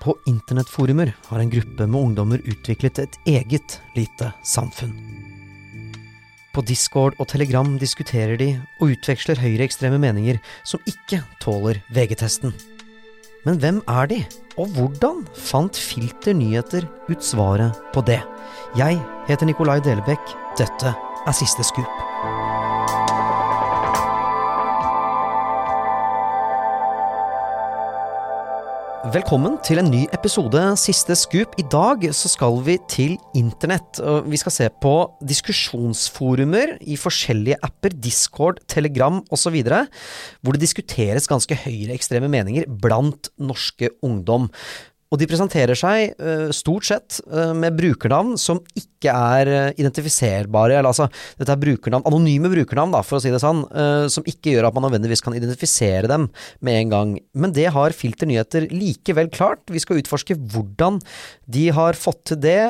På internettforumer har en gruppe med ungdommer utviklet et eget lite samfunn. På Discord og Telegram diskuterer de og utveksler høyreekstreme meninger som ikke tåler VG-testen. Men hvem er de, og hvordan fant Filter nyheter ut svaret på det? Jeg heter Nikolai Delebekk. Dette er Siste Skup. Velkommen til en ny episode Siste Scoop. I dag så skal vi til internett. Vi skal se på diskusjonsforumer i forskjellige apper, Discord, Telegram osv., hvor det diskuteres ganske høyreekstreme meninger blant norske ungdom. Og de presenterer seg uh, stort sett uh, med brukernavn som ikke er uh, identifiserbare. Eller altså, dette er brukernavn, anonyme brukernavn, da, for å si det sånn, som ikke gjør at man nødvendigvis kan identifisere dem med en gang. Men det har Filter Nyheter likevel klart. Vi skal utforske hvordan de har fått til det.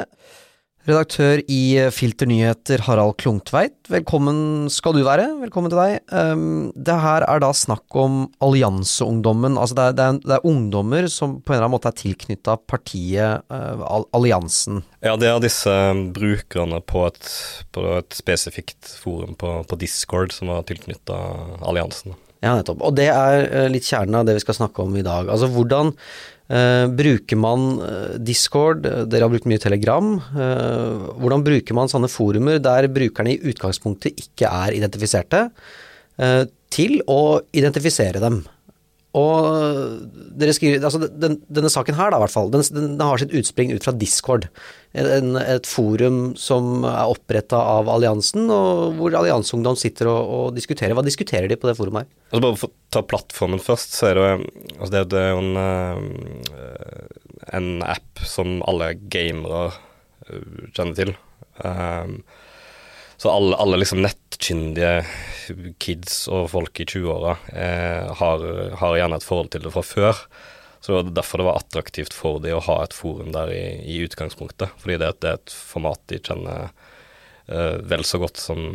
Redaktør i Filter Nyheter, Harald Klungtveit, velkommen skal du være. Velkommen til deg. Um, det her er da snakk om allianseungdommen. Altså det er, det, er, det er, ungdommer som på en eller annen måte er tilknytta partiet uh, Alliansen. Ja, det er disse brukerne på et, på et spesifikt forum på, på, Discord som var tilknytta alliansen. Ja, nettopp. Og det er uh, litt kjernen av det vi skal snakke om i dag. Altså hvordan Uh, bruker man uh, Discord, dere har brukt mye Telegram. Uh, hvordan bruker man sånne forumer der brukerne i utgangspunktet ikke er identifiserte, til å identifisere dem? Og dere skriver, altså den, Denne saken her, da, i hvert fall, den, den har sitt utspring ut fra Discord. En, et forum som er oppretta av alliansen, og hvor allianseungdom sitter og, og, diskuterer. Hva diskuterer de på det forumet her? Altså bare For å ta plattformen først, så er det, altså det, det er jo en, eh, en app som alle gamere eh, kjenner til. Um, så alle, alle liksom nettkyndige kids og folk i 20-åra eh, har, har, gjerne et forhold til det fra før. Så det var derfor det var attraktivt for dem å ha et forum der i, i utgangspunktet. Fordi det, det, er et format de kjenner eh, vel så godt som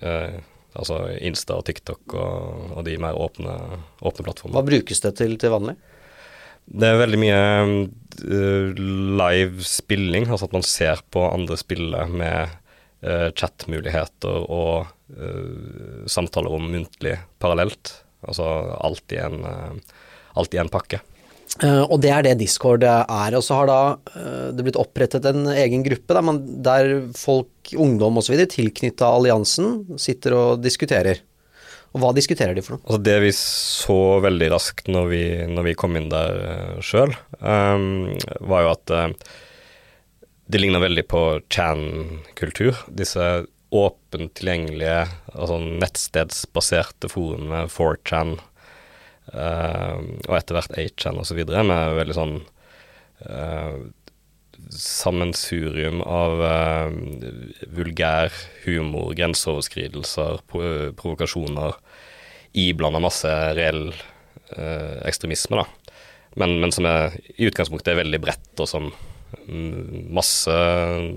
eh, altså Insta og TikTok og, og de mer åpne, åpne plattformene. Hva brukes det til til vanlig? Det er veldig mye uh, live spilling, altså at man ser på andre spille med uh, chatmuligheter og uh, samtaler om muntlig parallelt. Altså alt i en, alt i en pakke. Uh, og det er det Discord er. Og så har da uh, det blitt opprettet en egen gruppe der, man, der folk, ungdom osv. tilknytta alliansen sitter og diskuterer. Og hva diskuterer de for noe? Altså det vi så veldig raskt når vi, når vi kom inn der uh, sjøl, um, var jo at uh, det ligner veldig på Chan-kultur. Disse åpent tilgjengelige, altså nettstedsbaserte forumene 4chan uh, og etter hvert 8chan osv. med veldig sånn uh, sammensurium av uh, vulgær humor, grenseoverskridelser, provokasjoner, iblanda masse reell ekstremisme, da. Men, men, som er, i utgangspunktet er veldig bredt, og som masse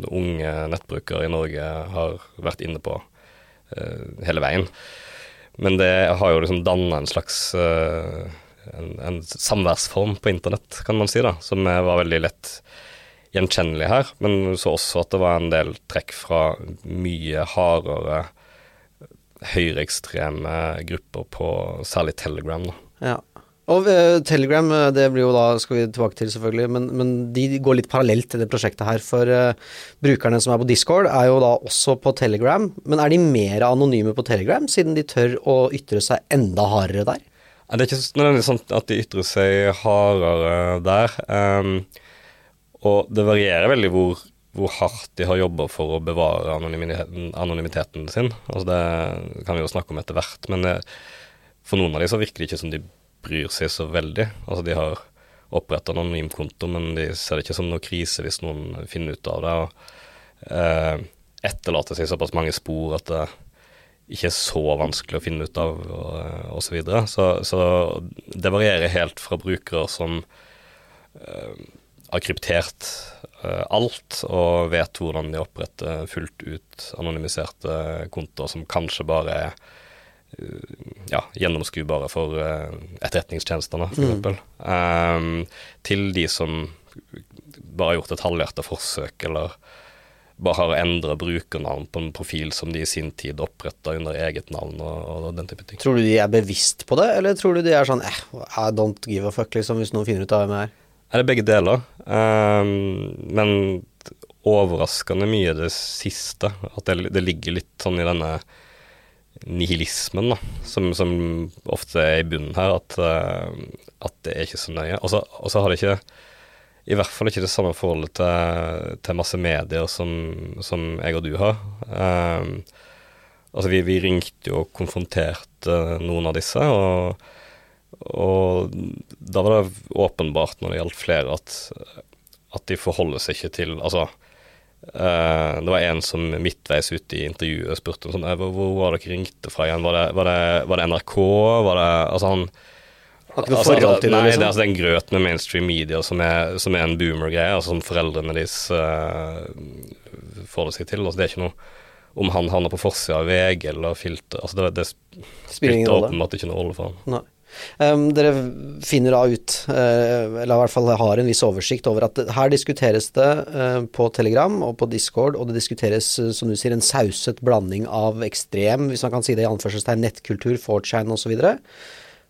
unge nettbrukere i Norge har vært inne på uh, hele veien. Men det har jo liksom danna en slags uh, en, en, samværsform på internett, kan man si, da, som var veldig lett gjenkjennelig her. Men så også at det var en del trekk fra mye hardere høyreekstreme grupper på særlig Telegram. Da. Ja. Og uh, Telegram, eh, det blir jo da, skal vi tilbake til selvfølgelig, men, men de går litt parallelt til det prosjektet her. For uh, brukerne som er på Discord, er jo da også på Telegram. Men er de mer anonyme på Telegram, siden de tør å ytre seg enda hardere der? Det er ikke nødvendigvis sånn at de ytrer seg hardere der. Um, og det varierer veldig hvor, hvor hardt de har jobba for å bevare anonymiteten, anonymiteten sin. Altså det kan vi jo snakke om etter hvert, men det, for noen av de så virker det ikke som de bryr seg så veldig. Altså de har oppretta en anonym konto, men de ser det ikke som noe krise hvis noen finner ut av det. og eh, etterlater seg såpass mange spor at det ikke er så vanskelig å finne ut av, og osv. Så, videre. så Så det varierer helt fra brukere som eh, har kryptert eh, alt og vet hvordan de oppretter fullt ut anonymiserte kontoer som kanskje bare er ja, gjennomskuebare for uh, etterretningstjenestene, f.eks. Mm. Um, til de som bare har gjort et halvhjerta forsøk, eller bare har endra brukernavn på en profil som de i sin tid oppretta under eget navn og, og, den type ting. Tror du de er bevisst på det, eller tror du de er sånn eh, I don't give a fuck, liksom, hvis noen finner ut av hvem jeg er? Er det begge deler? Um, men overraskende mye det siste. At det, det, ligger litt sånn i denne nihilismen, da, som, som ofte er i bunnen her, at, uh, at det er ikke så nøye. Og så har det ikke i hvert fall ikke det samme forholdet til, til masse medier som, som, jeg og du har. Um, altså vi, vi, ringte jo og konfronterte noen av disse, og, og, da var det åpenbart når det gjaldt flere, at, at de forholder seg ikke til Altså, uh, det var en som midtveis ute i intervjuet spurte om sånn hvor, hvor var dere ringte fra igjen? Var det, var det, var det NRK? Var det Altså han har ikke noe altså, forhold til nei, det? altså, det er en grøt med mainstream media som er, som er en boomer-greie, altså som foreldrene deres uh, får det seg til. Altså, det er ikke noe om han havner på forsida av VG eller Filter altså Det, det spiller åpenbart ikke noe rolle for han. Nei. Um, dere finner da ut, uh, eller i hvert fall har en viss oversikt over at her diskuteres det uh, på Telegram og på Discord, og det diskuteres, uh, som du sier, en sauset blanding av ekstrem, hvis man kan si det i anførselstegn, nettkultur, 4chan osv.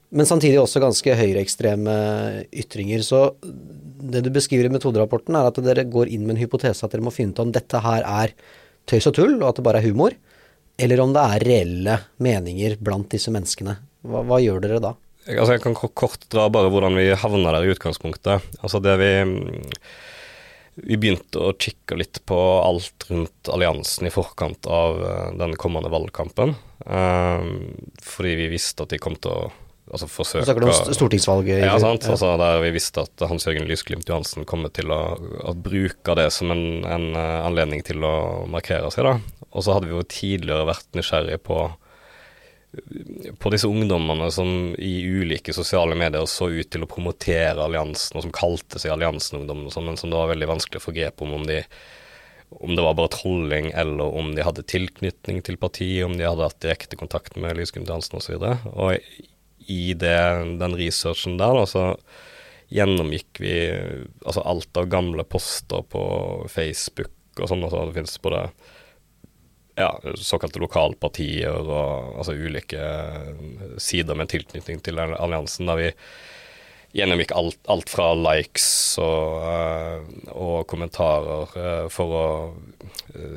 Men samtidig også ganske høyreekstreme ytringer. Så det du beskriver i metoderapporten, er at dere går inn med en hypotese at dere må finne ut om dette her er tøys og tull, og at det bare er humor, eller om det er reelle meninger blant disse menneskene. Hva, hva gjør dere da? Altså jeg kan kort dra bare hvordan vi havna der i utgangspunktet. Altså det vi vi begynte å kikke litt på alt rundt alliansen i forkant av eh, den kommende valgkampen. Um, fordi vi visste at de kom til å altså forsøke Snakker du om stortingsvalget? Ja, sant. Ja. Altså, der vi visste at Hans Jørgen Lysglimt Johansen kommer til å, å bruke det som en, en, eh, anledning til å markere seg. da. Og så hadde vi jo tidligere vært nysgjerrige på på disse ungdommene som i ulike sosiale medier så ut til å promotere alliansen, og som kalte seg Alliansen-ungdom, sånn, men som det var veldig vanskelig å få grep om om de om det var bare trolling, eller om de hadde tilknytning til partiet, om de hadde hatt direkte kontakt med Lysgunn Hansen osv. Og, så og i det, den researchen der, så gjennomgikk vi altså alt av gamle poster på Facebook og sånn. og så det finnes både ja, såkalte lokalpartier og altså ulike sider med tilknytning til alliansen, der vi gjennomgikk alt, alt fra likes og, uh, og kommentarer uh, for å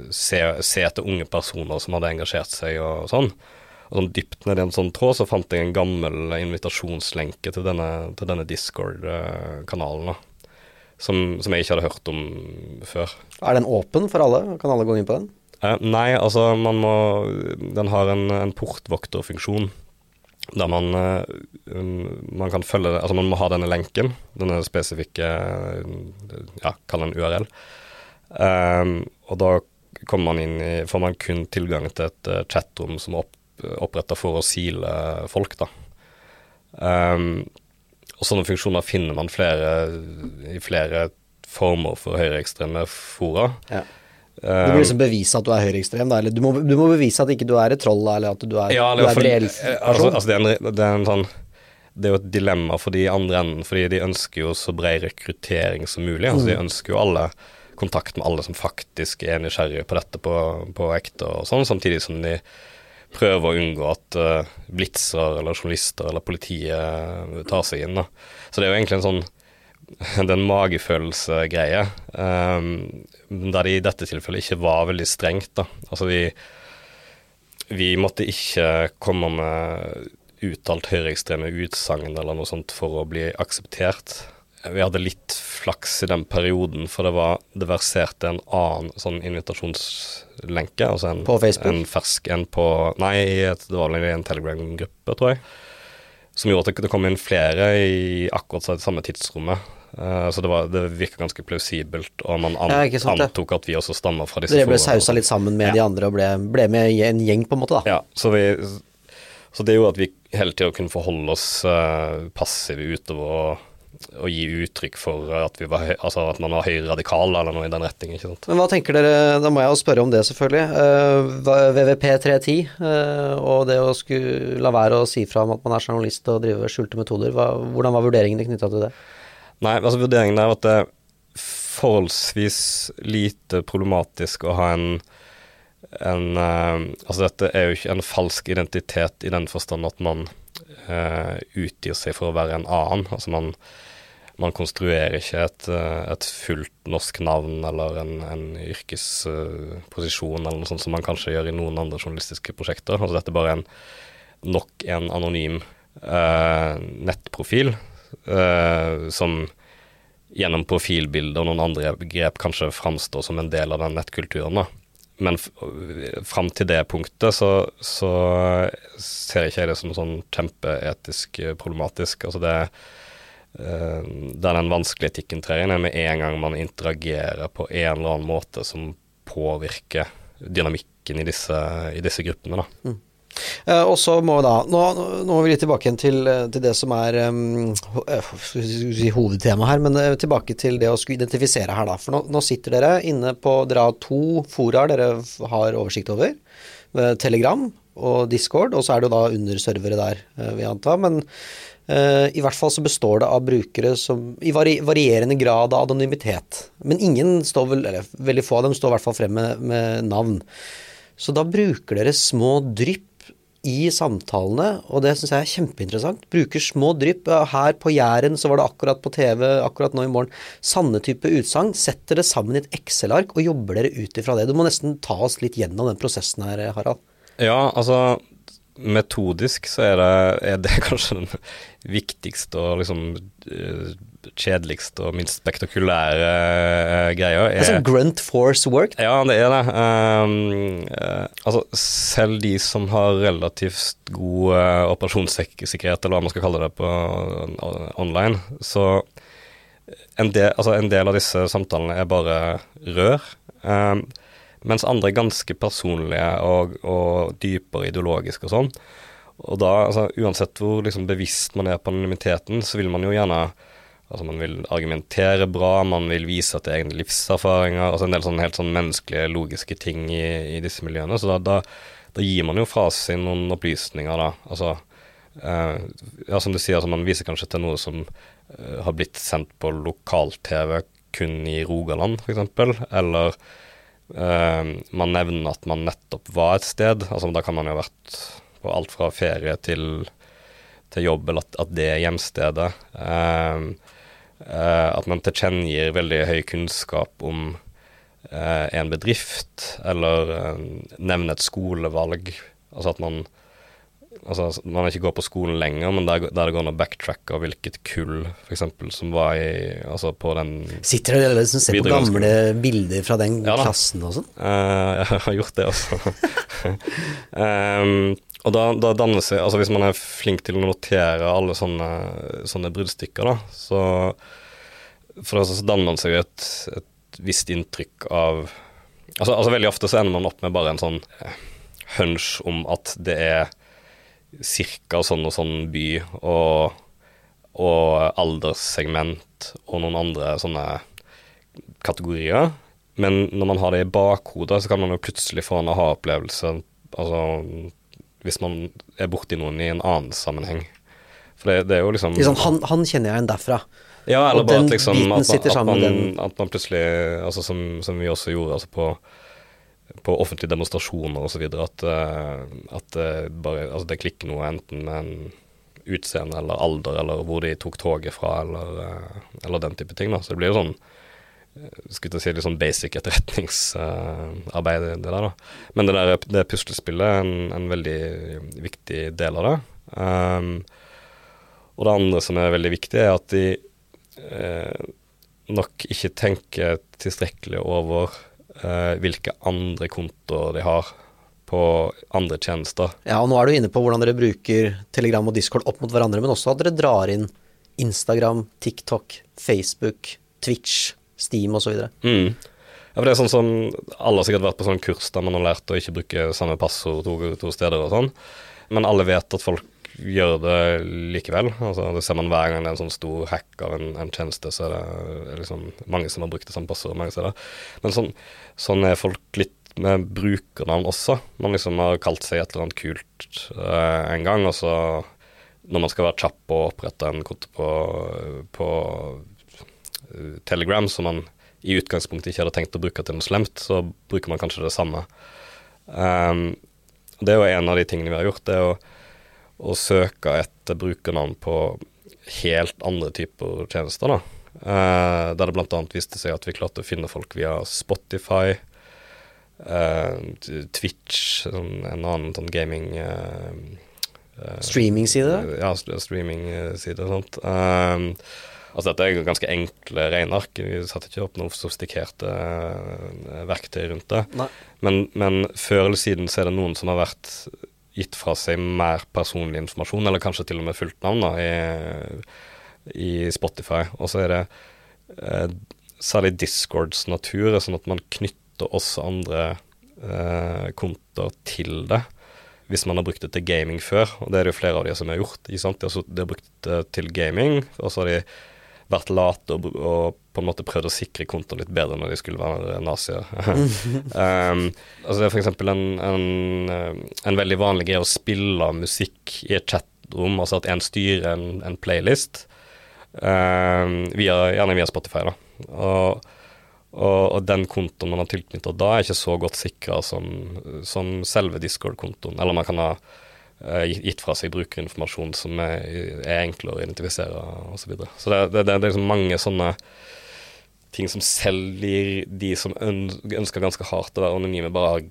se, se, etter unge personer som hadde engasjert seg og sånn. Og sånn dypt ned i en sånn tråd så fant jeg en gammel invitasjonslenke til denne, denne Discord-kanalen. Som, som, jeg ikke hadde hørt om før. Er den åpen for alle? Kan alle gå inn på den? Eh, nei, altså man må Den har en, en portvokterfunksjon der man, uh, man kan følge Altså man må ha denne lenken, denne spesifikke Ja, kall den URL. Um, og da kommer man inn i Får man kun tilgang til et chatrom som er opp, oppretta for å sile folk, da. Um, og sånne funksjoner finner man flere, i flere former for høyreekstreme fora. Ja. Du må liksom bevise at du er høyreekstrem, eller du må, du må, bevise at ikke du er et troll, eller at du er, ja, du er for, reell person altså, altså det, er en, det, er en, sånn Det er jo et dilemma for de andre enden, fordi de ønsker jo så bred rekruttering som mulig. Altså, mm. De ønsker jo alle kontakt med alle som faktisk er nysgjerrige på dette på, på ekte, og sånn, samtidig som de prøver å unngå at uh, blitzer eller journalister eller politiet tar seg inn. Da. Så det er jo egentlig en sånn det er en magefølelsegreie, um, der det i dette tilfellet ikke var veldig strengt. Da. Altså vi, vi måtte ikke komme med uttalt høyreekstreme utsagn eller noe sånt for å bli akseptert. Vi hadde litt flaks i den perioden, for det var det verserte en annen sånn invitasjonslenke. Altså en, på Facebook? En fersk en på Nei, det var vel en Telegram-gruppe, tror jeg. Som gjorde at det kom inn flere i akkurat det samme tidsrommet. Uh, så det, var, det virka ganske plausibelt, og man an, ja, sant, antok at vi også stammer fra disse Dere ble sausa litt sammen med ja. de andre og ble, ble, med i en gjeng, på en måte, da. Ja, så, vi, så det gjorde at vi hele tida kunne forholde oss uh, passive utover og å gi uttrykk for at, vi var, altså at man var høyradikal eller noe i den retning. ikke sant? Men hva tenker dere, da må jeg jo spørre om det selvfølgelig, uh, VVP 310 uh, og det å skulle la være å si fra om at man er journalist og drive skjulte metoder, hva, hvordan var vurderingene knytta til det? Nei, altså vurderingen der var at det er forholdsvis lite problematisk å ha en, en eh, Altså dette er jo ikke en falsk identitet i den forstand at man uh, utgir seg for å være en annen. Altså man, man konstruerer ikke et, eh, et fullt norsk navn eller en, en yrkesposisjon eller noe sånt som man kanskje gjør i noen andre journalistiske prosjekter. Altså dette er bare en, nok en anonym uh, nettprofil som gjennom profilbilder og noen andre grep kanskje framstår som en del av den nettkulturen. da. Men fram til det punktet så, så ser ikke jeg det som sånn kjempeetisk eh, problematisk. Altså det, eh, der den vanskelige etikken trer inn, med en gang man interagerer på en eller annen måte som påvirker dynamikken i disse, i disse gruppene. da. Eh, og så må vi da nå, nå må vi litt tilbake igjen til, eh, til det som er um, eh, skal vi si hovedtema her, men eh, tilbake til det å skulle identifisere her, da. For nå, nå sitter dere inne på Dere har to foraer dere har oversikt over. eh, Telegram og Discord, og så er det jo da underservere der, eh, vil jeg anta. Men uh, i hvert fall så består det av brukere som i vari, varierende grad av anonymitet. Men ingen står vel, eller veldig få av dem står i hvert fall frem med, med navn. Så da bruker dere små drypp i samtalene, og det syns jeg er kjempeinteressant. Bruker små drypp. Her på Jæren så var det akkurat på TV, akkurat nå i morgen. Sanne type utsagn. Setter det sammen i et Excel-ark og jobber dere ut ifra det. Du må nesten ta oss litt gjennom den prosessen her, Harald. Ja, altså metodisk så er det, er det kanskje den viktigste og liksom eh, kjedeligste og minst spektakulære uh, greia. Er sånn grunt force work. Ja, det er det. Um, uh, altså, selv de som har relativt god uh, operasjonssikkerhet, eller hva man skal kalle det på eh, online, så en del, altså, en del av disse samtalene er bare rør. Um, mens andre er ganske personlige og, og dypere ideologiske og sånn. Og da, altså, uansett hvor liksom, bevisst man er på anonymiteten, så vil man jo gjerne Altså Man vil argumentere bra, man vil vise at det er egne livserfaringer. altså En del sånn helt sånn menneskelige, logiske ting i, i disse miljøene. Så da, da, da gir man jo fra seg noen opplysninger, da. Altså eh, Ja, som du sier, altså man viser kanskje til noe som eh, har blitt sendt på lokal-TV kun i Rogaland, f.eks. Eller eh, man nevner at man nettopp var et sted. Altså Da kan man jo ha vært på alt fra ferie til, til jobb, eller at, at det er hjemstedet. Eh, at man tilkjennegir veldig høy kunnskap om eh, en bedrift, eller eh, nevner et skolevalg. Altså at man Altså man ikke går på skolen lenger, men der, der det går an å backtracke av hvilket kull f.eks. som var i Altså på den Sitter dere liksom ser på gamle bilder fra den Ja klassen og sånn? Uh, jeg har gjort det også. um, og da, da danner seg Altså hvis man er flink til å notere alle sånne, sånne bruddstykker, da, så For da så danner man seg jo et, et visst inntrykk av altså, altså veldig ofte så ender man opp med bare en sånn eh, hunch om at det er cirka sånn og sånn by og, og alderssegment og noen andre sånne kategorier. Men når man har det i bakhodet, så kan man jo plutselig få en aha-opplevelse. Altså hvis man er borti noen i en annen sammenheng. For det, det er jo liksom sånn, han, han kjenner jeg igjen derfra. Ja, eller og bare at liksom at man, at, man, at man plutselig Altså som, som vi også gjorde altså på, på offentlige demonstrasjoner osv. At, eh, at det bare Altså det klikker noe enten med en utseende eller alder eller hvor de tok toget fra eller, eh, eller den type ting. da Så det blir jo sånn eh, skulle jeg si litt sånn basic etterretningsarbeid, det der, da. Men det der det puslespillet er en, en veldig viktig del av det. Um, og det andre som er veldig viktig, er at de eh, nok ikke tenker tilstrekkelig over eh, hvilke andre kontoer de har på andre tjenester. Ja, og nå er du inne på hvordan dere bruker Telegram og Discord opp mot hverandre, men også at dere drar inn Instagram, TikTok, Facebook, Twitch, Steam osv. Mm. Ja, for det er sånn som Alle har sikkert vært på sånn kurs der man har lært å ikke bruke samme passord to, to steder og sånn, men alle vet at folk gjør det likevel. Altså, det ser man hver gang det er en sånn stor hack av en, en tjeneste, så er det liksom mange som har brukt det samme passord mange steder. Men sånn, sånn er folk litt med brukernavn også. Man liksom har kalt seg et eller annet kult eh, en gang, og så når man skal være kjapp og opprette en konto på, på uh, Telegram som man i utgangspunktet ikke hadde tenkt å bruke til noe slemt, så bruker man kanskje det samme. Um, det er jo en av de tingene vi har gjort, det er å, å søke etter brukernavn på helt andre typer tjenester. da. Uh, der det bl.a. viste seg at vi klarte å finne folk via Spotify, uh, Twitch, sånn, en annen sånn gaming uh, Streamingside? Ja, streamingside og sånt. Altså Dette er ganske enkle regneark. Vi satte ikke opp noen sofistikerte verktøy rundt det. Men, men, før eller siden så er det noen som har vært gitt fra seg mer personlig informasjon, eller kanskje til og med fullt navn, da, i, i Spotify. Og så er det eh, særlig Discords natur, sånn at man knytter også andre eh, kontoer til det hvis man har brukt det til gaming før, og det er det jo flere av de som har gjort. De har brukt det til gaming, og så har de vært late og, og, på en måte prøvd å sikre kontoen litt bedre når de skulle være nazier. um, altså det er f.eks. En, en, en veldig vanlig greie å spille musikk i et chatrom, altså at en styrer en, en playlist, um, via, gjerne via Spotify. da. Og og, og, den kontoen man har tilknyttet da, er ikke så godt sikra som, som, selve Discord-kontoen. Eller man kan ha gitt fra seg brukerinformasjon som er, er enklere å identifisere osv. Så, videre. så det, det, det, er liksom mange sånne ting som selv de som ønsker ganske hardt å være anonyme, bare har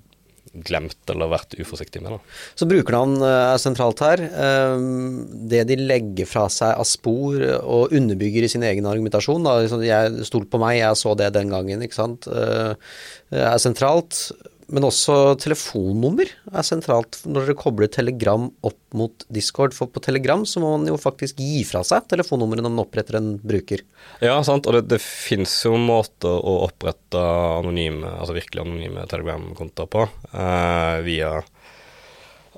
glemt eller vært uforsiktig med. Da. Så brukernavn eh, er sentralt her. Ehm, det de legger fra seg av spor og underbygger i sin egen argumentasjon, da, liksom, jeg stolte på meg, jeg så det den gangen, ikke sant, eh, er sentralt. Men også telefonnummer er sentralt når dere kobler Telegram opp mot Discord. For på Telegram så må man jo faktisk gi fra seg telefonnummeret når man oppretter en bruker. Ja, sant. Og det, det fins jo måter å opprette anonyme, altså virkelig anonyme Telegram-kontoer på eh, via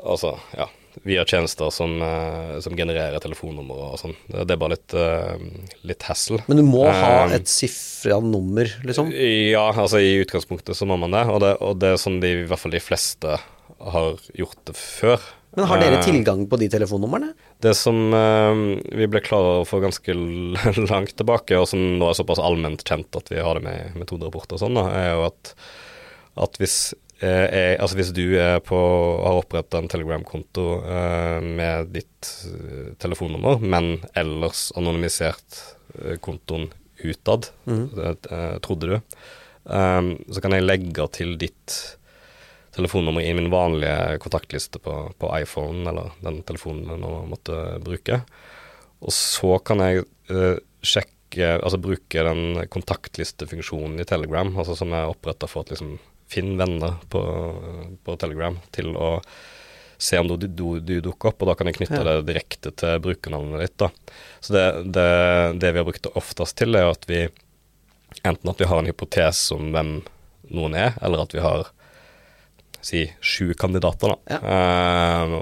Altså, ja via tjenester som, uh, som genererer telefonnummer og sånn. Det, det, er bare litt, uh, litt hassle. Men du må ha et sifra nummer, liksom? Ja, altså i utgangspunktet så må man det. Og det, og det er sånn de, i hvert fall de fleste har gjort det før. Men har dere tilgang på de telefonnumrene? Det som vi ble klar over for ganske langt tilbake, og som nå er såpass allment kjent at vi har det med i metoderapporter og sånn, er jo at, at hvis er, eh, altså hvis du på, har oppretta en Telegram-konto eh, med ditt uh, telefonnummer, men ellers anonymisert uh, kontoen utad, mm. uh, trodde du, så kan jeg legge til ditt telefonnummer i min vanlige kontaktliste på, på iPhone, eller den telefonen jeg måtte bruke. Og så kan jeg sjekke, altså bruke den kontaktlistefunksjonen i Telegram, altså som er oppretta for at liksom finn venner på, på, Telegram til å se om du, du, du, dukker opp, og da kan jeg knytte ja. det direkte til brukernavnet ditt. da. Så det, det, det, vi har brukt det oftest til, er at vi enten at vi har en hypotese om hvem noen er, eller at vi har si sju kandidater, da. Ja. Eh,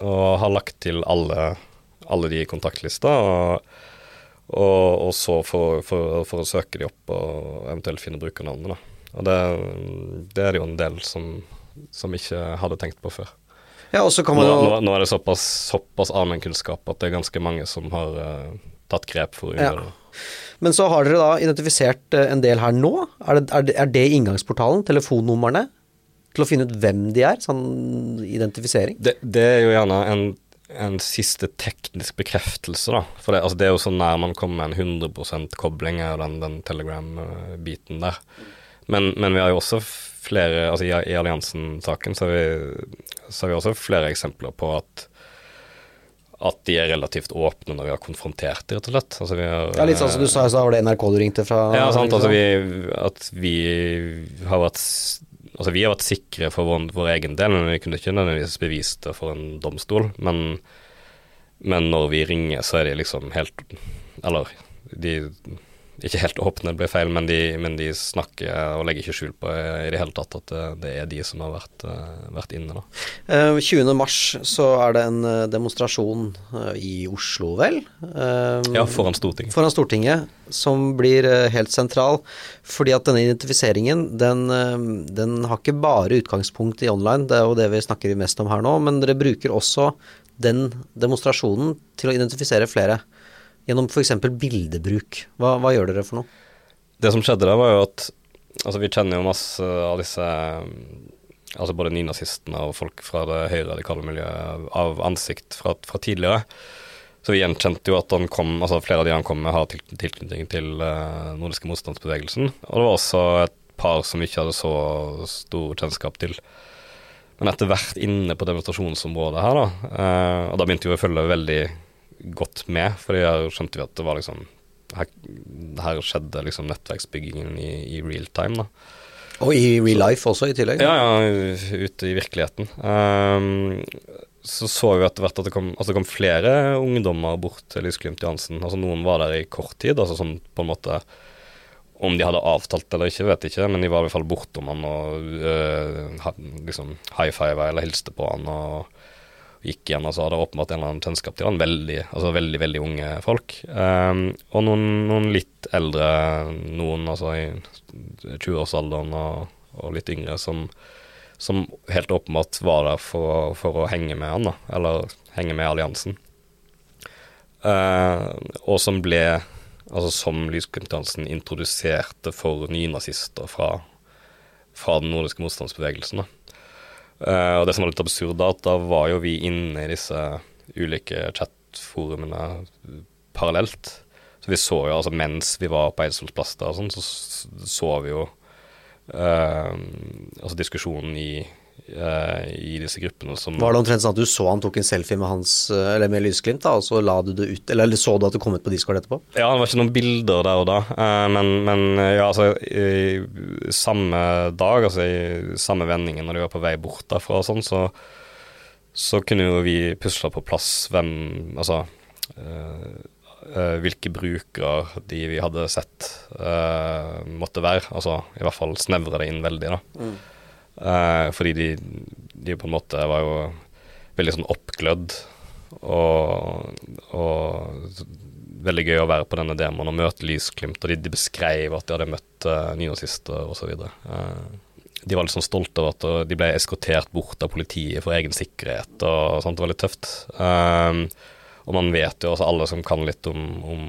og, har lagt til alle, alle de i kontaktlister. Og, og, og, så for, for, for, å søke de opp og eventuelt finne brukernavnet, da. Og det, det er det jo en del som, som ikke hadde tenkt på før. Ja, og så kan man jo... Nå, nå, er det såpass, såpass allmennkunnskap at det er ganske mange som har uh, tatt grep for å det. Men så har dere da identifisert eh, en del her nå. Er det, er det, er det inngangsportalen? Telefonnumrene? Til å finne ut hvem de er? Sånn identifisering? Det, det er jo gjerne en, en, siste teknisk bekreftelse, da. For det, altså det, er jo så nær man kommer med en 100 kobling av den, den Telegram-biten der. Men, men, vi har jo også flere altså I, i alliansen-saken så, så, har vi også flere eksempler på at at de er relativt åpne når vi har konfrontert dem, rett og slett. Altså har, ja, Litt sånn som du sa, så var det NRK du ringte fra? Ja, sant. Altså vi, at vi har vært Altså vi har vært sikre for vår, vår egen del, men vi kunne ikke nødvendigvis bevist det for en domstol. Men, men når vi ringer, så er de liksom helt Eller de ikke helt åpne, det blir feil, men de, men de, snakker og legger ikke skjul på i det hele tatt at det, det er de som har vært, vært inne. da. 20. mars så er det en demonstrasjon i Oslo, vel? Ja, foran Stortinget. Foran Stortinget, som blir helt sentral. Fordi at denne identifiseringen, den, den har ikke bare utgangspunkt i online, det er jo det vi snakker mest om her nå, men dere bruker også den demonstrasjonen til å identifisere flere gjennom f.eks. bildebruk. Hva, hva, gjør dere for noe? Det som skjedde da, var jo at altså vi kjenner jo masse av disse altså både nynazistene og folk fra det høyreradikale miljøet av ansikt fra, fra, tidligere. Så vi gjenkjente jo at han kom, altså flere av de han kom med, har tilknytning til uh, nordiske motstandsbevegelsen. Og det var også et par som vi ikke hadde så stor kjennskap til. Men etter hvert inne på demonstrasjonsområdet her, da, uh, og da begynte vi å følge veldig godt med, for her skjønte vi at det var liksom Her, her skjedde liksom nettverksbyggingen i, i, real time, da. Og i real life også, i tillegg? Ja, ja, ute i virkeligheten. Um, så så vi etter hvert at det kom, altså det kom flere ungdommer bort til Lysglimt Johansen. Altså noen var der i kort tid, altså sånn på en måte om de hadde avtalt eller ikke, vet jeg ikke, men de var i hvert fall bortom han og øh, liksom high five eller hilste på han. og gikk igjen, og så hadde åpenbart en eller annen kjennskap til han. Veldig, altså veldig, veldig unge folk. Um, og noen, noen, litt eldre, noen altså i 20-årsalderen og, og, litt yngre, som, som, helt åpenbart var der for, for, å henge med han, da, eller henge med alliansen. Uh, og som ble, altså som Lysglimt-dansen introduserte for nynazister fra, fra den nordiske motstandsbevegelsen. da. Uh, og det som var litt absurd, da, at da var jo vi inne i disse ulike chatforumene parallelt. Så vi så jo, altså mens vi var på Eidsvolls plass der, sånn, så så vi jo uh, altså diskusjonen i i disse gruppene som Var det omtrent sånn at du så han tok en selfie med hans, eh, eller med Lysglimt, da, og så la du det ut, eller så du at det kom ut på Discord etterpå? Ja, det var ikke noen bilder der og da, uh, men, men, ja, altså i samme dag, altså i samme vendingen når de var på vei bort derfra og sånn, så, så kunne jo vi pusle på plass hvem Altså hvilke brukere de vi hadde sett måtte være. Altså i hvert fall snevre det inn veldig, da. Mm. Uh, fordi de, de, på en måte var jo veldig sånn oppglødd og, og veldig gøy å være på denne demoen og møte Lysglimt. Og de, de beskrev at de hadde møtt uh, nynazister osv. Uh, de var litt sånn stolte over at de ble eskortert bort av politiet for egen sikkerhet og sånt. Det var litt tøft. Uh, og man vet jo, altså alle som kan litt om, om,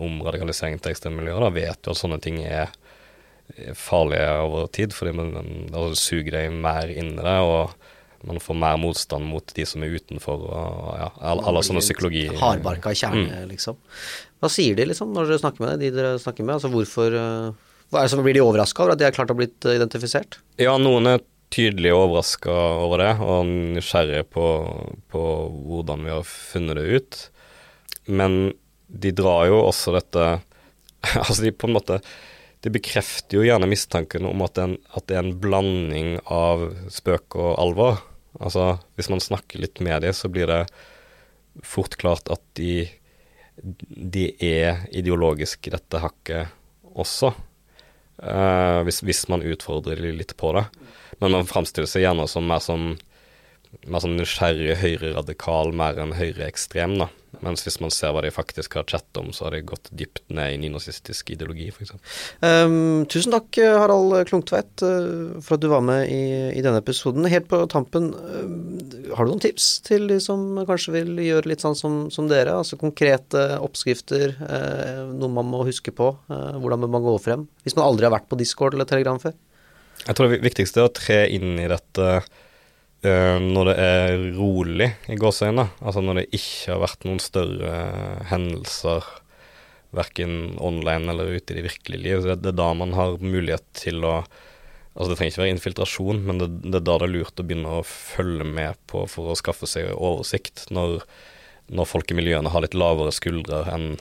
om radikalisering til ekstremmiljøer, vet jo at sånne ting er farlige over tid, fordi man altså, suger deg mer inn i det. og man får mer motstand mot de som er utenfor, og ja, alle, alle sånne psykologi... Hardbarka kjerne, mm. liksom. Hva sier de, liksom, når dere snakker med de dere snakker med? Altså hvorfor uh, altså, Blir de overraska over at de har klart å blitt uh, identifisert? Ja, noen er tydelig overraska over det, og nysgjerrige på, på hvordan vi har funnet det ut. Men de drar jo også dette Altså, de på en måte det bekrefter jo gjerne mistanken om at det, en, at det, er en blanding av spøk og alvor. Altså, hvis man snakker litt med dem, så blir det fort klart at de, de er ideologisk i dette hakket også. Uh, hvis, hvis, man utfordrer dem litt på det. Men man framstiller seg gjerne som mer som mer sånn nysgjerrig høyreradikal, mer enn høyreekstrem, da. Mens hvis man ser hva de faktisk har chattet om, så har de gått dypt ned i nynazistisk ideologi, f.eks. Um, ehm, tusen takk, Harald Klungtveit, uh, for at du var med i, i, denne episoden. Helt på tampen, uh, har du noen tips til de som kanskje vil gjøre litt sånn som, som dere? Altså konkrete oppskrifter, uh, noe man må huske på? hvordan bør man gå frem? Hvis man aldri har vært på Discord eller Telegram før? Jeg tror det viktigste er å tre inn i dette når det er rolig, i gåseøynene, altså når det ikke har vært noen større hendelser, verken online eller ute i det virkelige liv, det, det, er da man har mulighet til å Altså Det trenger ikke være infiltrasjon, men det, det, er da det er lurt å begynne å følge med på for å skaffe seg oversikt, når, når folk i miljøene har litt lavere skuldre enn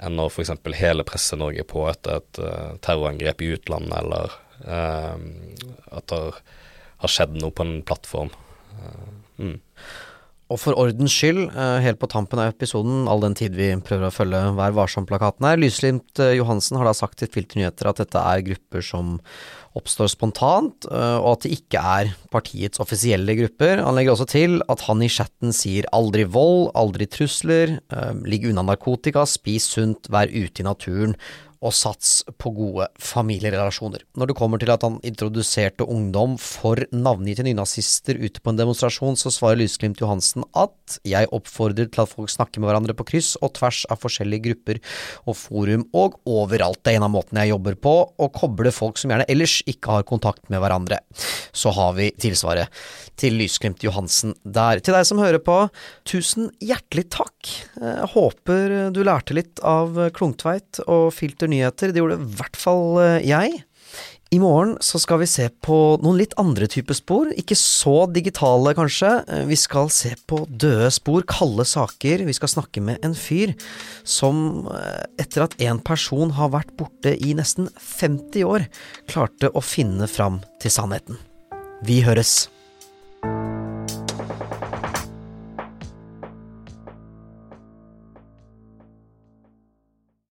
enn når f.eks. hele Presse-Norge på etter et uh, terrorangrep i utlandet, eller uh, at det har skjedd noe på en plattform. Eh, mm. Og for ordens skyld, eh, helt på tampen av episoden, all den tid vi prøver å følge Vær varsom-plakaten her, Lyslimt eh, Johansen har da sagt til Filter Nyheter at dette er grupper som oppstår spontant, og at det ikke er partiets offisielle grupper. Han legger også til at han i chatten sier aldri vold, aldri trusler, ligg unna narkotika, spis sunt, vær ute i naturen, og sats på gode familierelasjoner. Når det kommer til at han introduserte ungdom for navngitte nynazister ute på en demonstrasjon, så svarer Lysglimt Johansen at jeg oppfordrer til at folk snakker med hverandre på kryss og tvers av forskjellige grupper og forum og overalt. Det er en av måtene jeg jobber på, å koble folk som gjerne ellers ikke har kontakt med hverandre. Så har vi tilsvaret til Lysglimt Johansen der. Til deg som hører på, tusen hjertelig takk. Jeg håper du lærte litt av Klungtveit og Filter nyheter. Det gjorde i hvert fall eh, jeg. I morgen så skal vi se på noen litt andre typer spor, ikke så digitale kanskje. Eh, vi skal se på døde spor, kalde saker. Vi skal snakke med en fyr som, eh, etter at en person har vært borte i nesten 50 år, klarte å finne fram til sannheten. Vi høres.